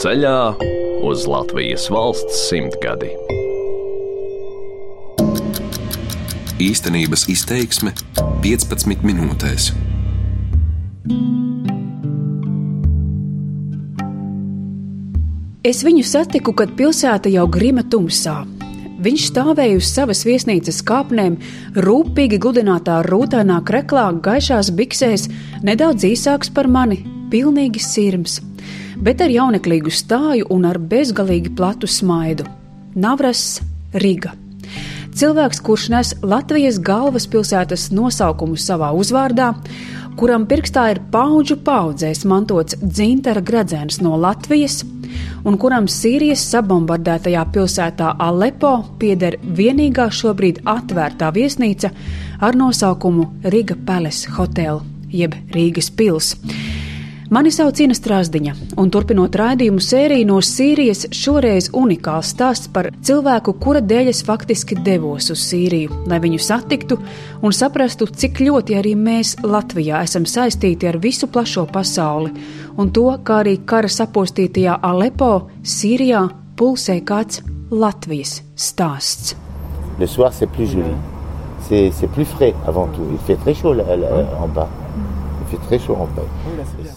Ceļā uz Latvijas valsts simtgadi. Īstenības izteiksme 15 minūtēs. Es viņu satiku, kad pilsēta jau grima tumsā. Viņš stāvēja uz savas viesnīcas kāpnēm, rūpīgi gludinātā rūtainā kreklā, gaišās biksēs, nedaudz īsāks par mani, pilnīgi sirms, bet ar jauneklīgu stāju un ar bezgalīgi platu smaidu. Navras Riga. Cilvēks, kurš nes Latvijas galvaspilsētas nosaukumu savā uzvārdā, kuram pirkstā ir paudžu paudzēs mantots dzintara gradzens no Latvijas, un kuram Sīrijas sabombardētajā pilsētā Alepo pieder vienīgā šobrīd atvērtā viesnīca ar nosaukumu Riga Palace Hotel jeb Rīgas pils. Mani sauc Ina Strasdiņa, un turpinot raidījumu sēriju no Sīrijas, šoreiz unikāls stāsts par cilvēku, kura dēļ es faktiski devos uz Sīriju, lai viņu satiktu un saprastu, cik ļoti arī mēs Latvijā esam saistīti ar visu plašo pasauli, un to, kā arī kara sapostītajā Alepo, Sīrijā, pulsē kāds Latvijas stāsts. Le soir, c'est plus joli. C'est plus frais avant tout. Il fait très chaud là, là, en bas. Il fait très chaud en bas.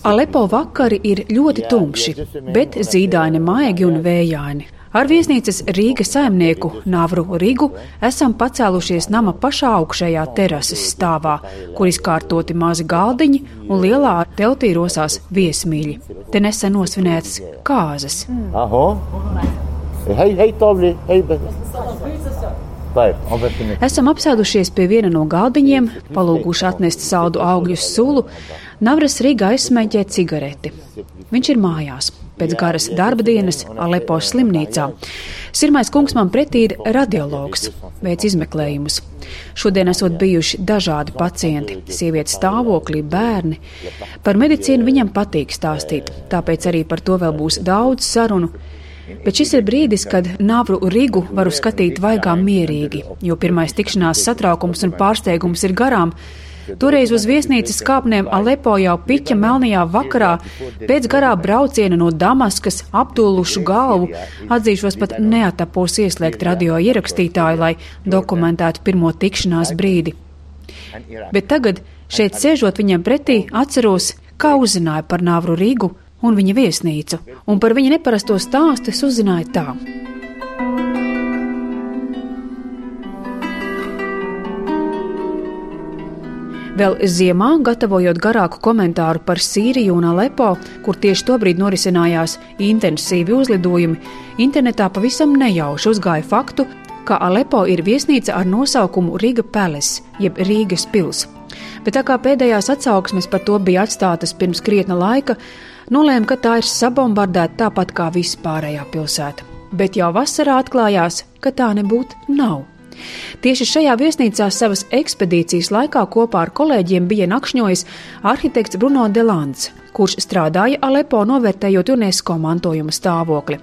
Alepo vakari ir ļoti tumši, bet zīdaini maigi un vējaini. Ar viesnīcas Rīgas saimnieku Navru Rigu esam pacēlušies nama pašā augšējā terases stāvā, kur izkārtoti mazi galdiņi un lielā teltī rosās viesmīļi. Te nesen nosvinētas kāzas. Esam apsēdušies pie viena no galdiņiem, palūguši atnest saldu augļu sulu. Navras Rīgā aizsmēķē cigareti. Viņš ir mājās. Pēc garas darba dienas Alepo slimnīcā. Sirmais kungs man pretī ir radiologs, veic izmeklējumus. Šodien esot bijuši dažādi pacienti, sievietes stāvoklī, bērni. Par medicīnu viņam patīk stāstīt, tāpēc arī par to vēl būs daudz sarunu. Bet šis ir brīdis, kad Nāvru Rigu varu skatīt vaigā mierīgi, jo pirmais tikšanās satraukums un pārsteigums ir garām. Toreiz uz viesnīcas kāpnēm Alepo jau piķa melnajā vakarā, pēc garā brauciena no Damaskas, aptulušu galvu, atzīšos pat neatapos ieslēgt radio ierakstītāju, lai dokumentētu pirmo tikšanās brīdi. Bet tagad, šeit sēžot viņam pretī, atceros, kā uzzināju par Nāvru Rīgu un viņa viesnīcu, un par viņa neparasto stāstu es uzzināju tā. Vēl ziemā, gatavojot garāku komentāru par Sīriju un Alepo, kur tieši tobrīd norisinājās intensīvi uzlidojumi, internetā pavisam nejauši uzgāja faktu, ka Alepo ir viesnīca ar nosaukumu Riga Palace, jeb Rīgas pils. Bet tā kā pēdējās atsauksmes par to bija atstātas pirms krietna laika, nolēma, ka tā ir sabombardēta tāpat kā vispārējā pilsēta. Bet jau vasarā atklājās, ka tā nebūtu nav. Tieši šajā viesnīcā savas ekspedīcijas laikā kopā ar kolēģiem bija nakšņojis arhitekts Bruno Delants, kurš strādāja Alepo novērtējot UNESCO mantojuma stāvokli.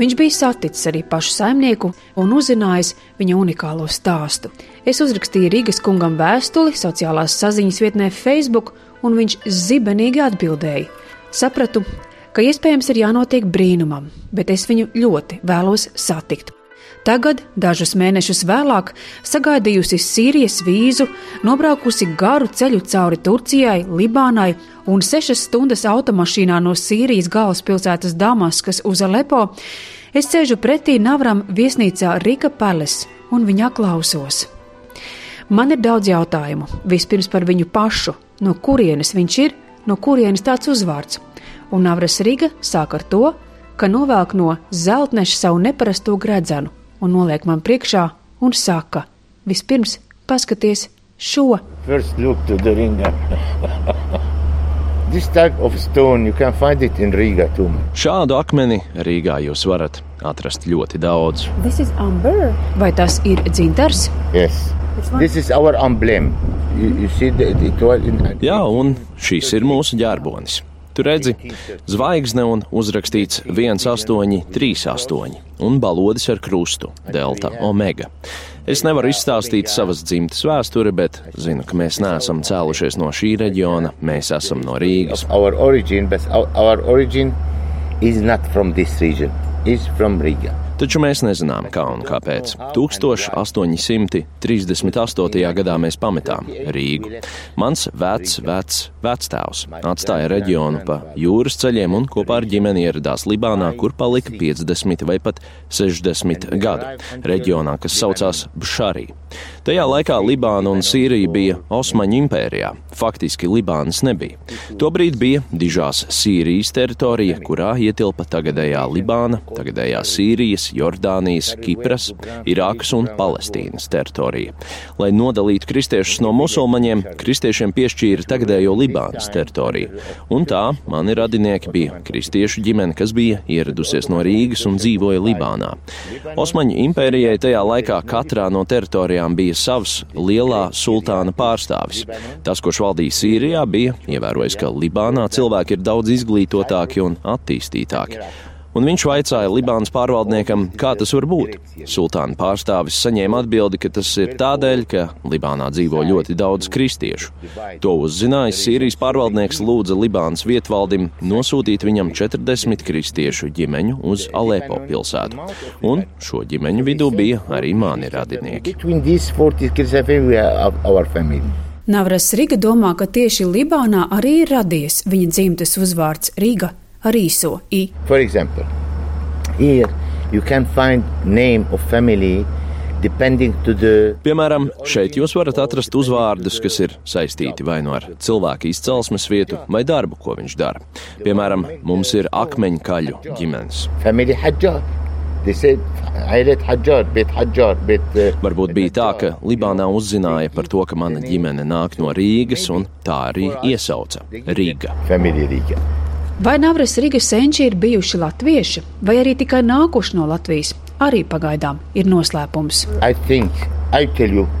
Viņš bija saticis arī pašu saimnieku un uzzinājis viņa unikālo stāstu. Es uzrakstīju Rīgas kungam vēstuli sociālās saziņas vietnē Facebook, un viņš zibenīgi atbildēja. Sapratu, ka iespējams ir jānotiek brīnumam, bet es viņu ļoti vēlos satikt. Tagad, dažus mēnešus vēlāk, sagaidījusi Sīrijas vīzu, nobraukusi garu ceļu cauri Turcijai, Libānai un sešas stundas automašīnā no Sīrijas galvaspilsētas Damaskas uz Alepo, es sēžu pretī Navram viesnīcā Rika Palace un viņā klausos. Man ir daudz jautājumu. Vispirms par viņu pašu, no kurienes viņš ir, no kurienes tāds uzvārds. Un Navras Riga sāk ar to, ka novelk no zeltneša savu neparasto gredzenu un noliek man priekšā un saka: Vispirms paskaties šo! First look to the ringer. This type of stone you can find it in Riga too. Šādu akmeni Rīgā jūs varat atrast ļoti daudz. Vai tas ir dzintars? Yes. This is our emblem. You, you see the, it was in... Jā, un šis ir mūsu ģērbonis. Tu redzi, zvaigzne un uzrakstīts 1838 un balodis ar krustu Delta Omega. Es nevaru izstāstīt savas dzimtes vēsturi, bet zinu, ka mēs neesam cēlušies no šī reģiona, mēs esam no Rīgas. Our origin, but our, origin is not from this region, is from Riga. Taču mēs nezinām, kā un kāpēc. 1838. gadā mēs pametām Rīgu. Mans vecs, vecs, vectēvs atstāja reģionu pa jūras ceļiem un kopā ar ģimeni ieradās Libānā, kur palika 50 vai pat 60 gadu, reģionā, kas saucās Bšarī. Tajā laikā Libāna un Sīrija bija Osmaņu impērijā. Faktiski Libānas nebija. Tobrīd bija dižās Sīrijas teritorija, kurā ietilpa tagadējā Libāna, tagadējā Sīrijas, Jordānijas, Kipras, Irākas un Palestīnas teritorija. Lai nodalītu kristiešus no musulmaņiem, kristiešiem piešķīra tagadējo Libānas teritoriju. Un tā mani radinieki bija kristiešu ģimene, kas bija ieradusies no Rīgas un dzīvoja Libānā. Osmaņu impērijai tajā laikā katrā no teritorijām bija savs lielā sultāna pārstāvis. Tas, kurš valdīja Sīrijā, bija ievērojis, ka Libānā cilvēki ir daudz izglītotāki un attīstītāki un viņš vaicāja Libānas pārvaldniekam, kā tas var būt. Sultāna pārstāvis saņēma atbildi, ka tas ir tādēļ, ka Libānā dzīvo ļoti daudz kristiešu. To uzzinājis Sīrijas pārvaldnieks lūdza Libānas vietvaldim nosūtīt viņam 40 kristiešu ģimeņu uz Alepo pilsētu, un šo ģimeņu vidū bija arī mani radinieki. Navras Riga domā, ka tieši Libānā arī ir radies viņa dzimtes uzvārds Riga ar īso i. For example, here you can find name of family Piemēram, šeit jūs varat atrast uzvārdus, kas ir saistīti vai nu no ar cilvēka izcelsmes vietu vai darbu, ko viņš dara. Piemēram, mums ir akmeņkaļu ģimenes. Varbūt bija tā, ka Libānā uzzināja par to, ka mana ģimene nāk no Rīgas, un tā arī iesauca Rīga. Vai Navras Rīgas senči ir bijuši latvieši, vai arī tikai nākuši no Latvijas, arī pagaidām ir noslēpums. I you,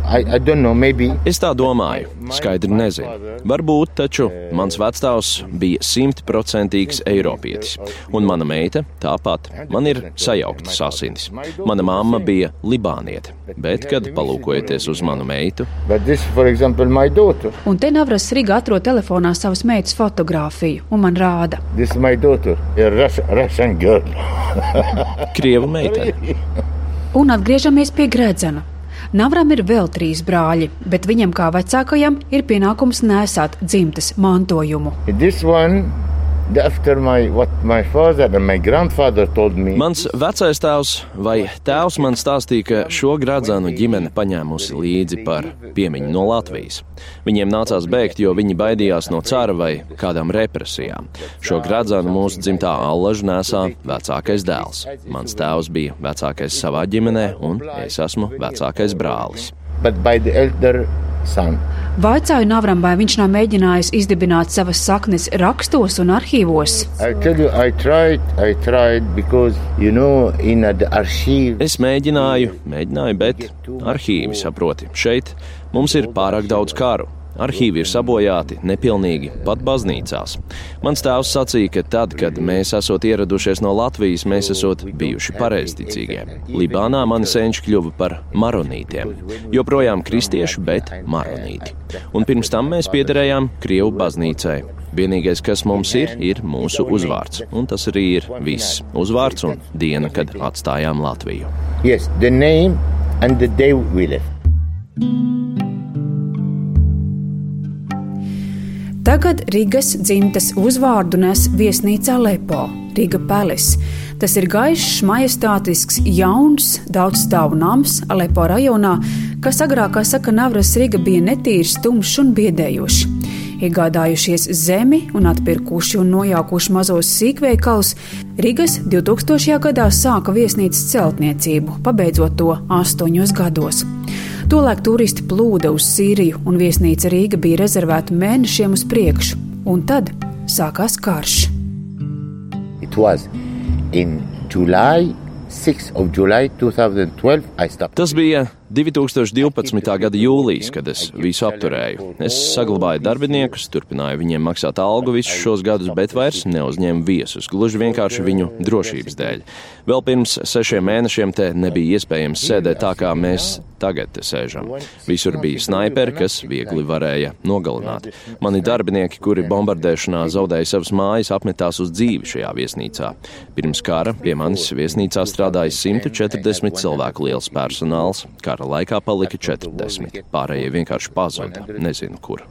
I, I know, maybe... Es tā domāju, skaidri nezinu. Varbūt, taču mans vecāks bija simtprocentīgs eiropietis, un mana meita tāpat. Man ir sajauktas asinis. Mana mamma bija libāniete, bet, kad palūkojaties uz manu meitu, example, un te Navras Riga atrod telefonā savas meitas fotografiju un man rāda. Krievu meitene. Un atgriežamies pie gredzena. Navram ir vēl trīs brāļi, bet viņam kā vecākajam ir pienākums nesāt dzimtes mantojumu. My, my me... Mans vecais tēvs vai tēvs man stāstīja, ka šo gradzenu ģimene paņēmusi līdzi par piemiņu no Latvijas. Viņiem nācās bēgt, jo viņi baidījās no cara vai kādām represijām. Šo gradzenu mūsu dzimtā allažu nesā vecākais dēls. Mans tēvs bija vecākais savā ģimenē, un es esmu vecākais brālis. But by the elder son. Vaicāju Navram, vai viņš nav mēģinājis izdibināt savas saknes rakstos un arhīvos. You, I tried, I tried because, you know, es mēģināju, mēģināju, bet arhīvi saproti. Šeit mums ir pārāk daudz karu. Arhīvi ir sabojāti, nepilnīgi, pat baznīcās. Mans tēvs sacīja, ka tad, kad mēs esam ieradušies no Latvijas, mēs esam bijuši pareizticīgie. Libānā mani senči kļuva par maronītiem. Joprojām kristieši, bet maronīti. Un pirms tam mēs piederējām Krievu baznīcai. Vienīgais, kas mums ir, ir mūsu uzvārds. Un tas arī ir viss. Uzvārds un diena, kad atstājām Latviju. Yes, the name and the day we left. Tagad Rīgas dzimtas uzvārdu nes viesnīcā Lepo, Riga Pelis. Tas ir gaišs, majestātisks, jauns, daudzstāvu nams Alepo rajonā, kas agrāk, kā saka Navras Riga, bija netīrs, tumšs un biedējošs. Iegādājušies zemi un atpirkuši un nojaukuši mazos sīkveikalus, Rīgas 2000. gadā sāka viesnīcas celtniecību, pabeidzot to astoņos gados. Tolēk turisti plūda uz Sīriju, un viesnīca Rīga bija rezervēta mēnešiem uz priekšu, un tad sākās karš. July, 2012, Tas bija 2012. gada jūlijas, kad es visu apturēju. Es saglabāju darbiniekus, turpināju viņiem maksāt algu visus šos gadus, bet vairs neuzņēmu viesus, gluži vienkārši viņu drošības dēļ. Vēl pirms sešiem mēnešiem te nebija iespējams sēdēt tā, kā mēs tagad te sēžam. Visur bija snaiperi, kas viegli varēja nogalināt. Mani darbinieki, kuri bombardēšanā zaudēja savas mājas, apmetās uz dzīvi šajā viesnīcā. Pirms kara pie manis viesnīcā strādāja 140 cilvēku liels personāls. Kara laikā palika 40. Pārējie vienkārši pazuda. Nezinu, kur.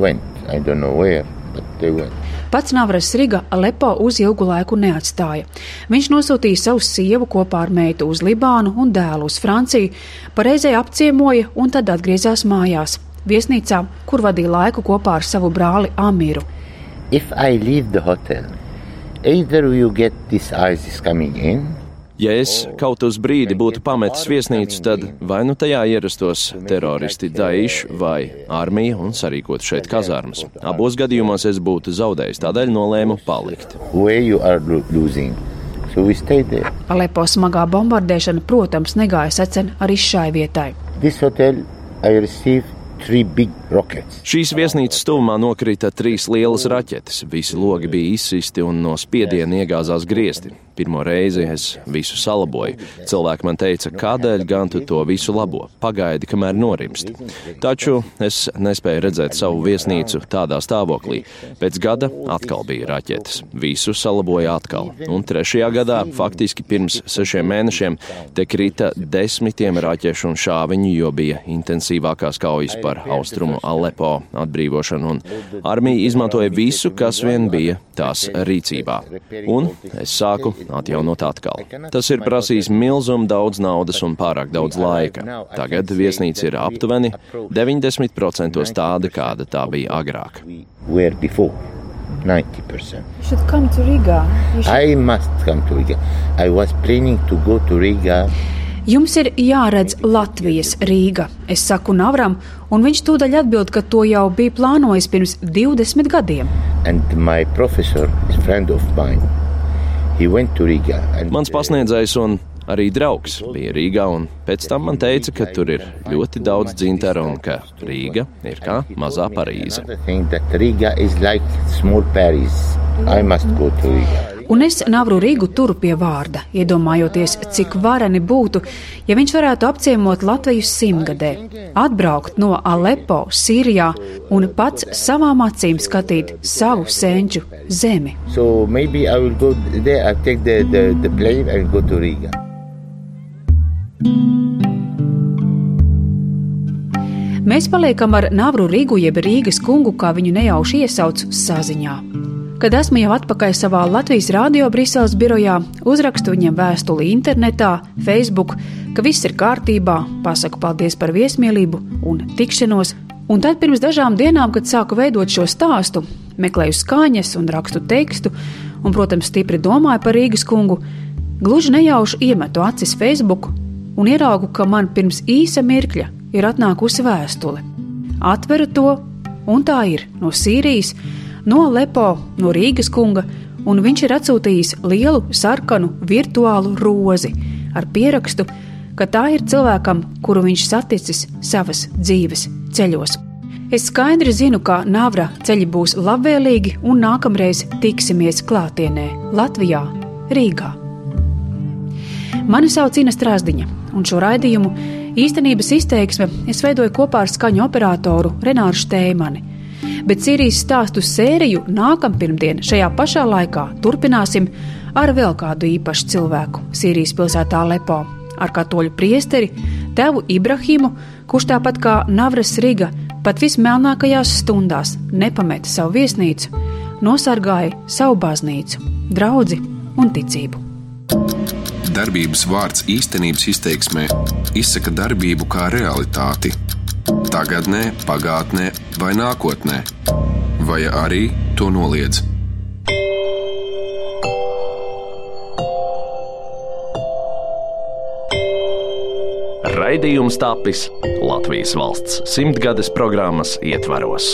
Went, I don't know where, but they went. Pats Navras Riga Alepo uz ilgu laiku neatstāja. Viņš nosūtīja savu sievu kopā ar meitu uz Libānu un dēlu uz Franciju, pareizai apciemoja un tad atgriezās mājās, viesnīcā, kur vadīja laiku kopā ar savu brāli Amiru. If I leave the hotel, either you get this ISIS coming in, Ja es kaut uz brīdi būtu pametis viesnīcu, tad vai nu tajā ierastos teroristi Daesh vai armija un sarīkot šeit kazarmas. Abos gadījumos es būtu zaudējis, tādēļ nolēmu palikt. where you are lo- losing. So we stayed there. Alepo smagā bombardēšana, protams, negāja secen arī šai vietai. This hotel, I received three big rockets. Šīs viesnīcas tuvumā nokrita trīs lielas raķetes. Visi logi bija izsisti un no spiediena iegāzās griezti. Pirmo reizi es visu salaboju. Cilvēki man teica, kādēļ gan tu to visu labo? Pagaidi, kamēr norimst. Taču es nespēju redzēt savu viesnīcu tādā stāvoklī. Pēc gada atkal bija raķetes. Visu salaboja atkal. Un trešajā gadā, faktiski pirms sešiem mēnešiem, te krita desmitiem raķešu un šāviņu, jo bija intensīvākās kaujas par austrumu Alepo atbrīvošanu. Un armija izmantoja visu, kas vien bija tās rīcībā. Un es sāku atjaunot atkal. Tas ir prasījis milzumu daudz naudas un pārāk daudz laika. Tagad viesnīca ir aptuveni 90% tāda, kāda tā bija agrāk. We were before. 90%. Should come to Riga. I must come to Riga. I was planning to go to Riga Jums ir jāredz Latvijas Rīga, es saku Navram, un viņš tūdaļ atbild, ka to jau bija plānojis pirms 20 gadiem. and my professor is friend of mine. Mans pasniedzējs un arī draugs bija Rīgā, un pēc tam man teica, ka tur ir ļoti daudz dzintara un ka Rīga ir kā mazā Parīze. Another thing that Riga is Un es Navru Rīgu turu pie vārda, iedomājoties, cik vareni būtu, ja viņš varētu apciemot Latviju simtgadē, atbraukt no Alepo, Sīrijā un pats savām acīm skatīt savu senču zemi. So there. The, the, the. Mēs paliekam ar Navru Rīgu, jeb Rīgas kungu, kā viņu nejauši iesauc saziņā. Kad esmu jau atpakaļ savā Latvijas Rādio Briseles birojā, uzrakstu viņam vēstuli internetā, Facebook, ka viss ir kārtībā, pasaku paldies par viesmīlību un tikšanos. Un tad pirms dažām dienām, kad sāku veidot šo stāstu, meklēju skaņas un rakstu tekstu, un, protams, stipri domāju par Rīgas kungu, gluži nejauši iemetu acis Facebook un ieraugu, ka man pirms īsa mirkļa ir atnākusi vēstule. Atveru to, un tā ir no Sīrijas, no Lepo, no Rīgas kunga, un viņš ir atsūtījis lielu sarkanu virtuālu rozi ar pierakstu, ka tā ir cilvēkam, kuru viņš saticis savas dzīves ceļos. Es skaidri zinu, ka Nāvra ceļi būs labvēlīgi, un nākamreiz tiksimies klātienē Latvijā, Rīgā. Mani sauc Ina Strāzdiņa, un šo raidījumu īstenības izteiksme es veidoju kopā ar skaņu operatoru Renāru Steimani. Bet Sīrijas stāstu sēriju nākampirmdien šajā pašā laikā turpināsim ar vēl kādu īpašu cilvēku Sīrijas pilsētā Lepo, ar katoļu priesteri Tevu Ibrahimu, kurš tāpat kā Navras Riga pat vismelnākajās stundās nepameta savu viesnīcu, nosargāja savu baznīcu, draugu un ticību. Darbības vārds īstenības izteiksmē izsaka darbību kā realitāti. Tagatnē, pagātnē vai nākotnē, vai arī to noliedz. Raidījums tapis Latvijas valsts simtgades programmas ietvaros.